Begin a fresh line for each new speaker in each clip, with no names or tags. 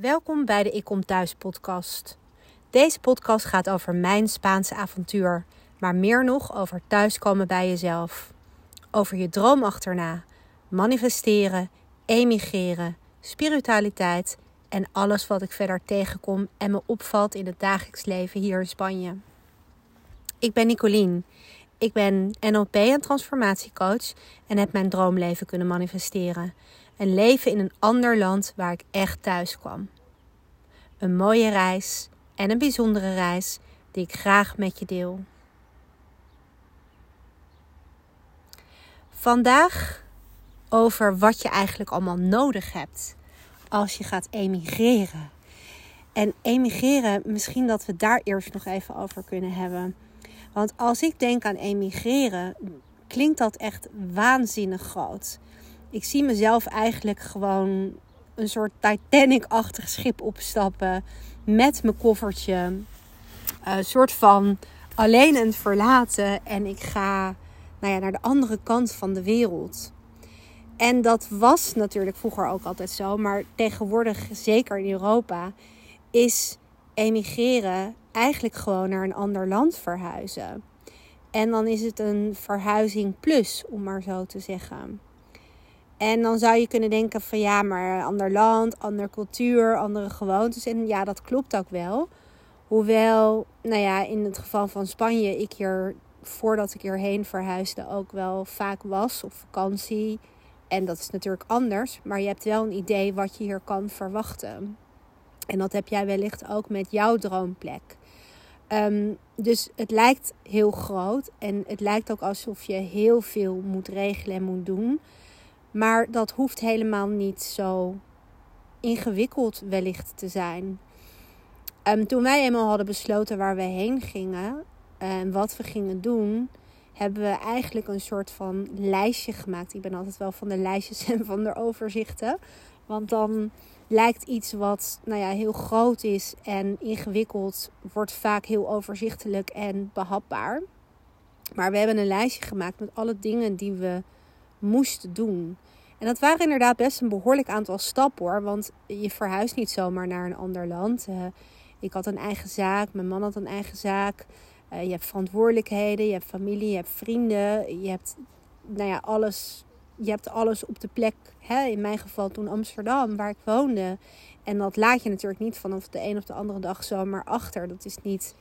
Welkom bij de Ik Kom Thuis podcast. Deze podcast gaat over mijn Spaanse avontuur, maar meer nog over thuiskomen bij jezelf. Over je droom achterna, manifesteren, emigreren, spiritualiteit en alles wat ik verder tegenkom en me opvalt in het dagelijks leven hier in Spanje. Ik ben Nicolien. Ik ben NLP en transformatiecoach en heb mijn droomleven kunnen manifesteren. Een leven in een ander land waar ik echt thuis kwam. Een mooie reis en een bijzondere reis die ik graag met je deel. Vandaag over wat je eigenlijk allemaal nodig hebt als je gaat emigreren. En emigreren, misschien dat we daar eerst nog even over kunnen hebben. Want als ik denk aan emigreren, klinkt dat echt waanzinnig groot. Ik zie mezelf eigenlijk gewoon een soort Titanic-achtig schip opstappen met mijn koffertje. Een soort van alleen en verlaten. En ik ga nou ja, naar de andere kant van de wereld. En dat was natuurlijk vroeger ook altijd zo. Maar tegenwoordig, zeker in Europa, is emigreren eigenlijk gewoon naar een ander land verhuizen. En dan is het een verhuizing plus, om maar zo te zeggen. En dan zou je kunnen denken van ja, maar ander land, andere cultuur, andere gewoontes. En ja, dat klopt ook wel. Hoewel, nou ja, in het geval van Spanje, ik hier voordat ik hierheen verhuisde ook wel vaak was op vakantie. En dat is natuurlijk anders, maar je hebt wel een idee wat je hier kan verwachten. En dat heb jij wellicht ook met jouw droomplek. Ehm, dus het lijkt heel groot en het lijkt ook alsof je heel veel moet regelen en moet doen. Maar dat hoeft helemaal niet zo ingewikkeld wellicht te zijn. Um, toen wij eenmaal hadden besloten waar we heen gingen en wat we gingen doen, hebben we eigenlijk een soort van lijstje gemaakt. Ik ben altijd wel van de lijstjes en van de overzichten. Want dan lijkt iets wat nou ja, heel groot is en ingewikkeld, wordt vaak heel overzichtelijk en behapbaar. Maar we hebben een lijstje gemaakt met alle dingen die we moesten doen. En dat waren inderdaad best een behoorlijk aantal stappen hoor. Want je verhuist niet zomaar naar een ander land. Uh, ik had een eigen zaak, mijn man had een eigen zaak. Uh, je hebt verantwoordelijkheden, je hebt familie, je hebt vrienden. Je hebt, nou ja, alles, je hebt alles op de plek. Hè? In mijn geval toen Amsterdam, waar ik woonde. En dat laat je natuurlijk niet vanaf de een of de andere dag zomaar achter. Dat is niet,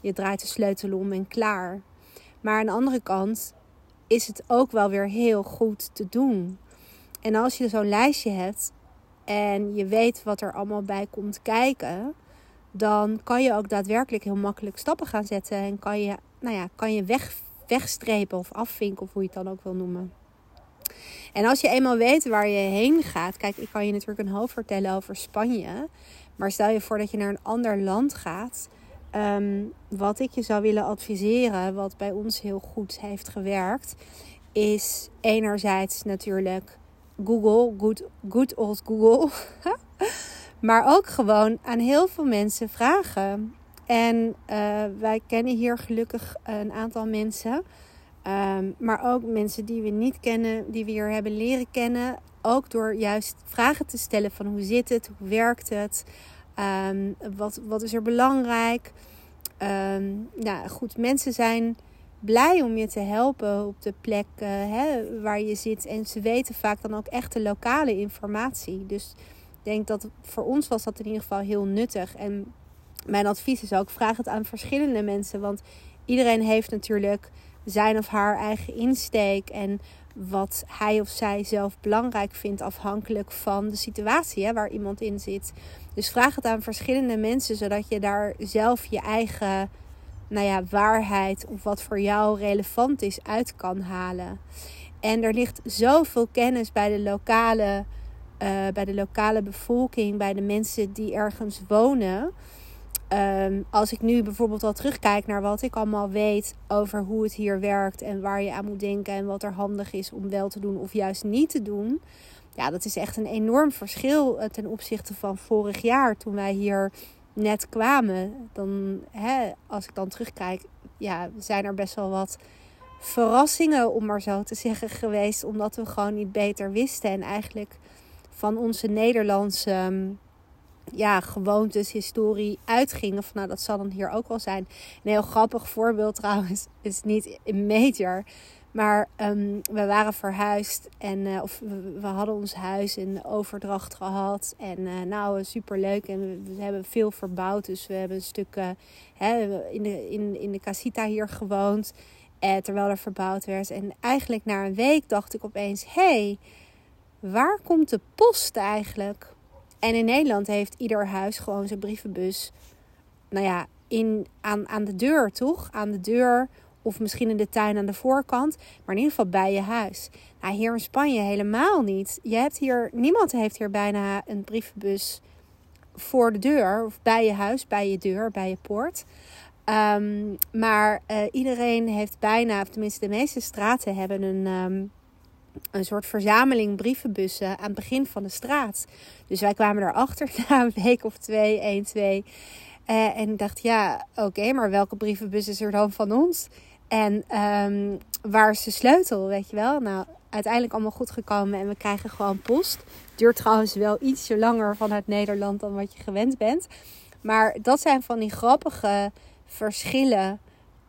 je draait de sleutel om en klaar. Maar aan de andere kant is het ook wel weer heel goed te doen. En als je zo'n lijstje hebt en je weet wat er allemaal bij komt kijken, dan kan je ook daadwerkelijk heel makkelijk stappen gaan zetten en kan je, nou ja, kan je weg, wegstrepen of afvinken of hoe je het dan ook wil noemen. En als je eenmaal weet waar je heen gaat, kijk, ik kan je natuurlijk een hoofd vertellen over Spanje, maar stel je voor dat je naar een ander land gaat. Ehm, wat ik je zou willen adviseren, wat bij ons heel goed heeft gewerkt, is enerzijds natuurlijk Google, good, good old Google. maar ook gewoon aan heel veel mensen vragen. En uh, wij kennen hier gelukkig een aantal mensen. Um, maar ook mensen die we niet kennen, die we hier hebben leren kennen. Ook door juist vragen te stellen van hoe zit het, hoe werkt het, um, wat, wat is er belangrijk. Um, nou goed, mensen zijn blij om je te helpen op de plek uh, hè, waar je zit. En ze weten vaak dan ook echt de lokale informatie. Dus ik denk dat voor ons was dat in ieder geval heel nuttig. En mijn advies is ook: vraag het aan verschillende mensen. Want iedereen heeft natuurlijk zijn of haar eigen insteek. En wat hij of zij zelf belangrijk vindt, afhankelijk van de situatie hè, waar iemand in zit. Dus vraag het aan verschillende mensen, zodat je daar zelf je eigen nou ja, waarheid of wat voor jou relevant is uit kan halen. En er ligt zoveel kennis bij de lokale, uh, bij de lokale bevolking, bij de mensen die ergens wonen. Um, als ik nu bijvoorbeeld al terugkijk naar wat ik allemaal weet over hoe het hier werkt en waar je aan moet denken en wat er handig is om wel te doen of juist niet te doen. Ja, dat is echt een enorm verschil eh, ten opzichte van vorig jaar toen wij hier net kwamen, dan, hè, als ik dan terugkijk, ja, zijn er best wel wat verrassingen, om maar zo te zeggen, geweest. Omdat we gewoon niet beter wisten. En eigenlijk van onze Nederlandse, ja, gewoontes, historie uitgingen. Van, nou, dat zal dan hier ook wel zijn. Een heel grappig voorbeeld trouwens, is niet major. Maar um, we waren verhuisd en uh, of we, hadden ons huis in overdracht gehad. En uh, nou, super leuk. En we, we, hebben veel verbouwd. Dus we hebben een stuk uh, hè, in, de, in, in de casita hier gewoond. terwijl er verbouwd werd. En eigenlijk na een week dacht ik opeens: hé, hey, waar komt de post eigenlijk? En in Nederland heeft ieder huis gewoon zijn brievenbus. Nou ja, in, aan, aan de deur, toch? Aan de deur of misschien in de tuin aan de voorkant. Maar in ieder geval bij je huis. Nou, hier in Spanje helemaal niet. Je hebt hier, niemand heeft hier bijna een brievenbus voor de deur. Of bij je huis, bij je deur, bij je poort. Um, maar uh, iedereen heeft bijna, of tenminste de meeste straten hebben een, um, een soort verzameling brievenbussen aan het begin van de straat. Dus wij kwamen erachter na een week of twee, één, twee. Uh, en dacht, ja, oké, maar welke brievenbus is er dan van ons? En um, waar is de sleutel, weet je wel? Nou, uiteindelijk allemaal goed gekomen en we krijgen gewoon post. Duurt trouwens wel ietsje langer vanuit Nederland dan wat je gewend bent. Maar dat zijn van die grappige verschillen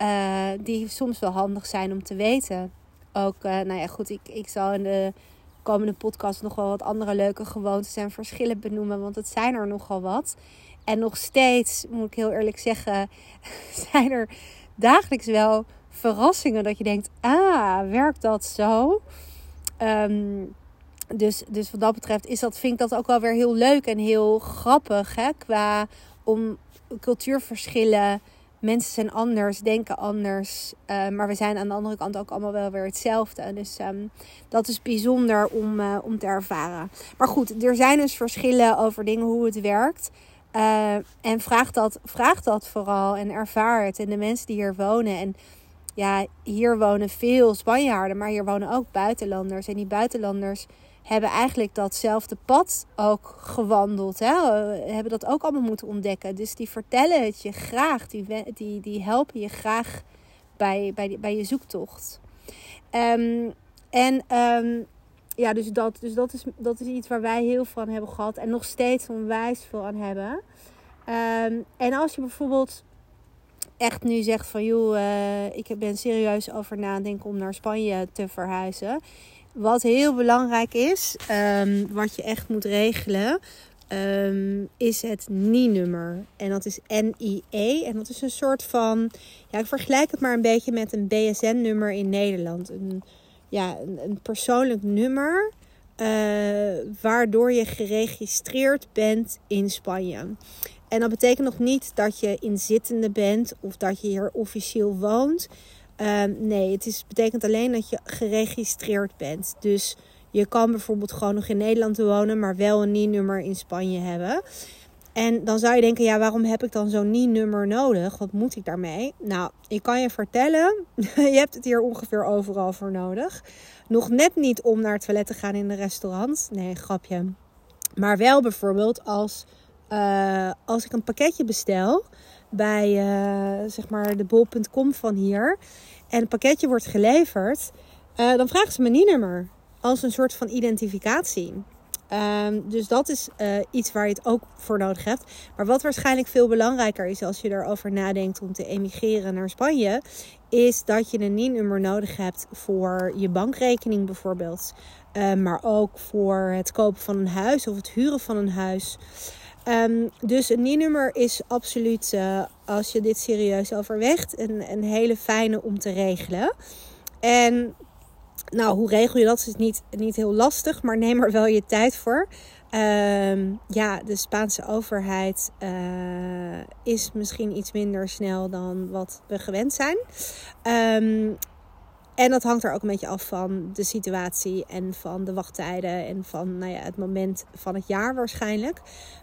uh, die soms wel handig zijn om te weten. Ook, uh, nou ja, goed, ik, ik zal in de komende podcast nog wel wat andere leuke gewoontes en verschillen benoemen, want het zijn er nogal wat. En nog steeds, moet ik heel eerlijk zeggen, zijn er dagelijks wel verrassingen. Dat je denkt, ah, werkt dat zo? Um, dus, dus wat dat betreft is dat, vind ik dat ook wel weer heel leuk en heel grappig. Hè? Qua om cultuurverschillen. Mensen zijn anders, denken anders. Uh, maar we zijn aan de andere kant ook allemaal wel weer hetzelfde. Dus um, dat is bijzonder om, uh, om te ervaren. Maar goed, er zijn dus verschillen over dingen, hoe het werkt. Uh, en vraag dat, vraag dat vooral en ervaar het. En de mensen die hier wonen. En ja, hier wonen veel Spanjaarden, maar hier wonen ook buitenlanders. En die buitenlanders hebben eigenlijk datzelfde pad ook gewandeld. Hè? Hebben dat ook allemaal moeten ontdekken. Dus die vertellen het je graag. Die, die, die helpen je graag bij, bij, bij je zoektocht. Um, en um, ja, dus, dat, dus dat, is, dat is iets waar wij heel veel van hebben gehad. En nog steeds onwijs veel aan hebben. Um, en als je bijvoorbeeld echt nu zegt van joh, uh, ik ben serieus over nadenken om naar Spanje te verhuizen. Wat heel belangrijk is, um, wat je echt moet regelen, um, is het NI-nummer. En dat is NIE. En dat is een soort van, ja, ik vergelijk het maar een beetje met een BSN-nummer in Nederland. Een, ja, een, persoonlijk nummer. Uh, waardoor je geregistreerd bent in Spanje. En dat betekent nog niet dat je inzittende bent of dat je hier officieel woont. Um, nee, het is, betekent alleen dat je geregistreerd bent. Dus je kan bijvoorbeeld gewoon nog in Nederland wonen, maar wel een NIE-nummer in Spanje hebben. En dan zou je denken, ja, waarom heb ik dan zo'n NIE-nummer nodig? Wat moet ik daarmee? Nou, ik kan je vertellen, je hebt het hier ongeveer overal voor nodig. Nog net niet om naar het toilet te gaan in de restaurant. Nee, grapje. Maar wel bijvoorbeeld als uh, als ik een pakketje bestel bij uh, zeg maar de bol.com van hier en het pakketje wordt geleverd, uh, dan vragen ze mijn nummer als een soort van identificatie. Um, dus dat is iets waar je het ook voor nodig hebt. Maar wat waarschijnlijk veel belangrijker is als je erover nadenkt om te emigreren naar Spanje, is dat je een NIE-nummer nodig hebt voor je bankrekening bijvoorbeeld. Uh, maar ook voor het kopen van een huis of het huren van een huis. Um, dus een NIE-nummer is absoluut, uh, als je dit serieus overweegt, een, een hele fijne om te regelen. En nou, hoe regel je dat? Is niet, niet heel lastig, maar neem er wel je tijd voor. Um, ja, de Spaanse overheid uh, is misschien iets minder snel dan wat we gewend zijn. Um, en dat hangt er ook een beetje af van de situatie en van de wachttijden en van nou ja, het moment van het jaar waarschijnlijk.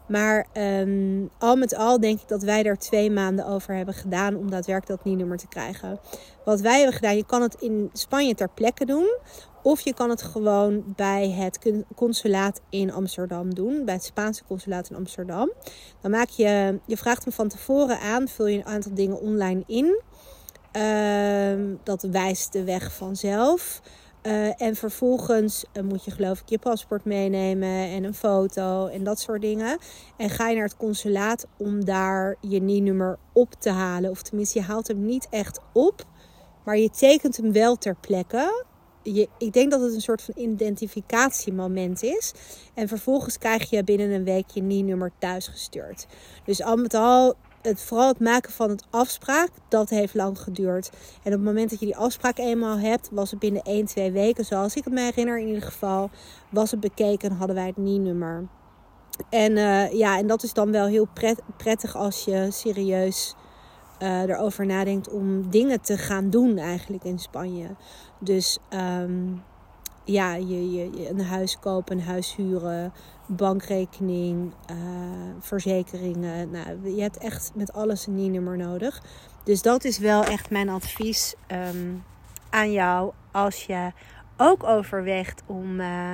Maar um, al met al denk ik dat wij er twee maanden over hebben gedaan om daadwerkelijk dat NIE-nummer te krijgen. Wat wij hebben gedaan, je kan het in Spanje ter plekke doen. Of je kan het gewoon bij het consulaat in Amsterdam doen. Bij het Spaanse consulaat in Amsterdam. Dan maak je, je vraagt hem van tevoren aan, vul je een aantal dingen online in. Uh, dat wijst de weg vanzelf. Uh, en vervolgens uh, moet je geloof ik je paspoort meenemen en een foto en dat soort dingen. En ga je naar het consulaat om daar je NIE-nummer op te halen. Of tenminste, je haalt hem niet echt op, maar je tekent hem wel ter plekke. Je, ik denk dat het een soort van identificatiemoment is. En vervolgens krijg je binnen een week je NIE-nummer thuisgestuurd. Dus al met al het, vooral het maken van het afspraak, dat heeft lang geduurd. En op het moment dat je die afspraak eenmaal hebt, was het binnen 1, 2 weken, zoals ik het me herinner in ieder geval, was het bekeken, hadden wij het NIE-nummer. En uh, ja, en dat is dan wel heel pret, prettig als je serieus uh, erover nadenkt om dingen te gaan doen eigenlijk in Spanje. Dus um, ja, je, je, een huis kopen, een huis huren, bankrekening, uh, verzekeringen. Nou, je hebt echt met alles een NIE-nummer nodig. Dus dat is wel echt mijn advies um, aan jou als je ook overweegt om uh,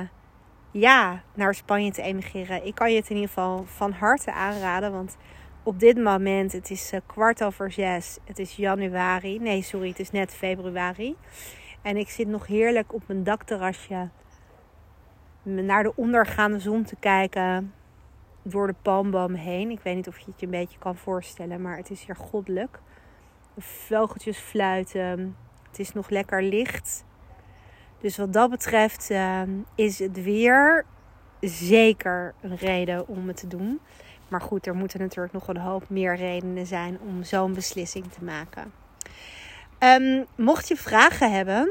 ja, naar Spanje te emigreren. Ik kan je het in ieder geval van harte aanraden, want op dit moment, het is uh, kwart over zes, het is januari. Nee, sorry, het is net februari. En ik zit nog heerlijk op mijn dakterrasje naar de ondergaande zon te kijken door de palmboom heen. Ik weet niet of je het je een beetje kan voorstellen, maar het is hier goddelijk. De vogeltjes fluiten. Het is nog lekker licht. Dus wat dat betreft uh, is het weer zeker een reden om het te doen. Maar goed, er moeten natuurlijk nog een hoop meer redenen zijn om zo'n beslissing te maken. Um, mocht je vragen hebben,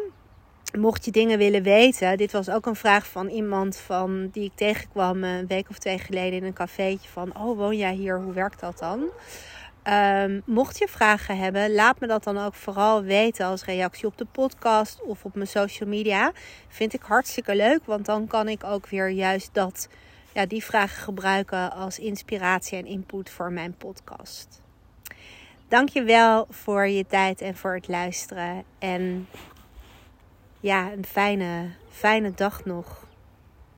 mocht je dingen willen weten. Dit was ook een vraag van iemand van, die ik tegenkwam een week of twee geleden in een cafeetje. Van, oh woon jij hier? Hoe werkt dat dan? Um, mocht je vragen hebben, laat me dat dan ook vooral weten als reactie op de podcast of op mijn social media. Vind ik hartstikke leuk, want dan kan ik ook weer juist dat, ja, die vragen gebruiken als inspiratie en input voor mijn podcast. Dankjewel voor je tijd en voor het luisteren. En ja, een fijne, fijne dag nog.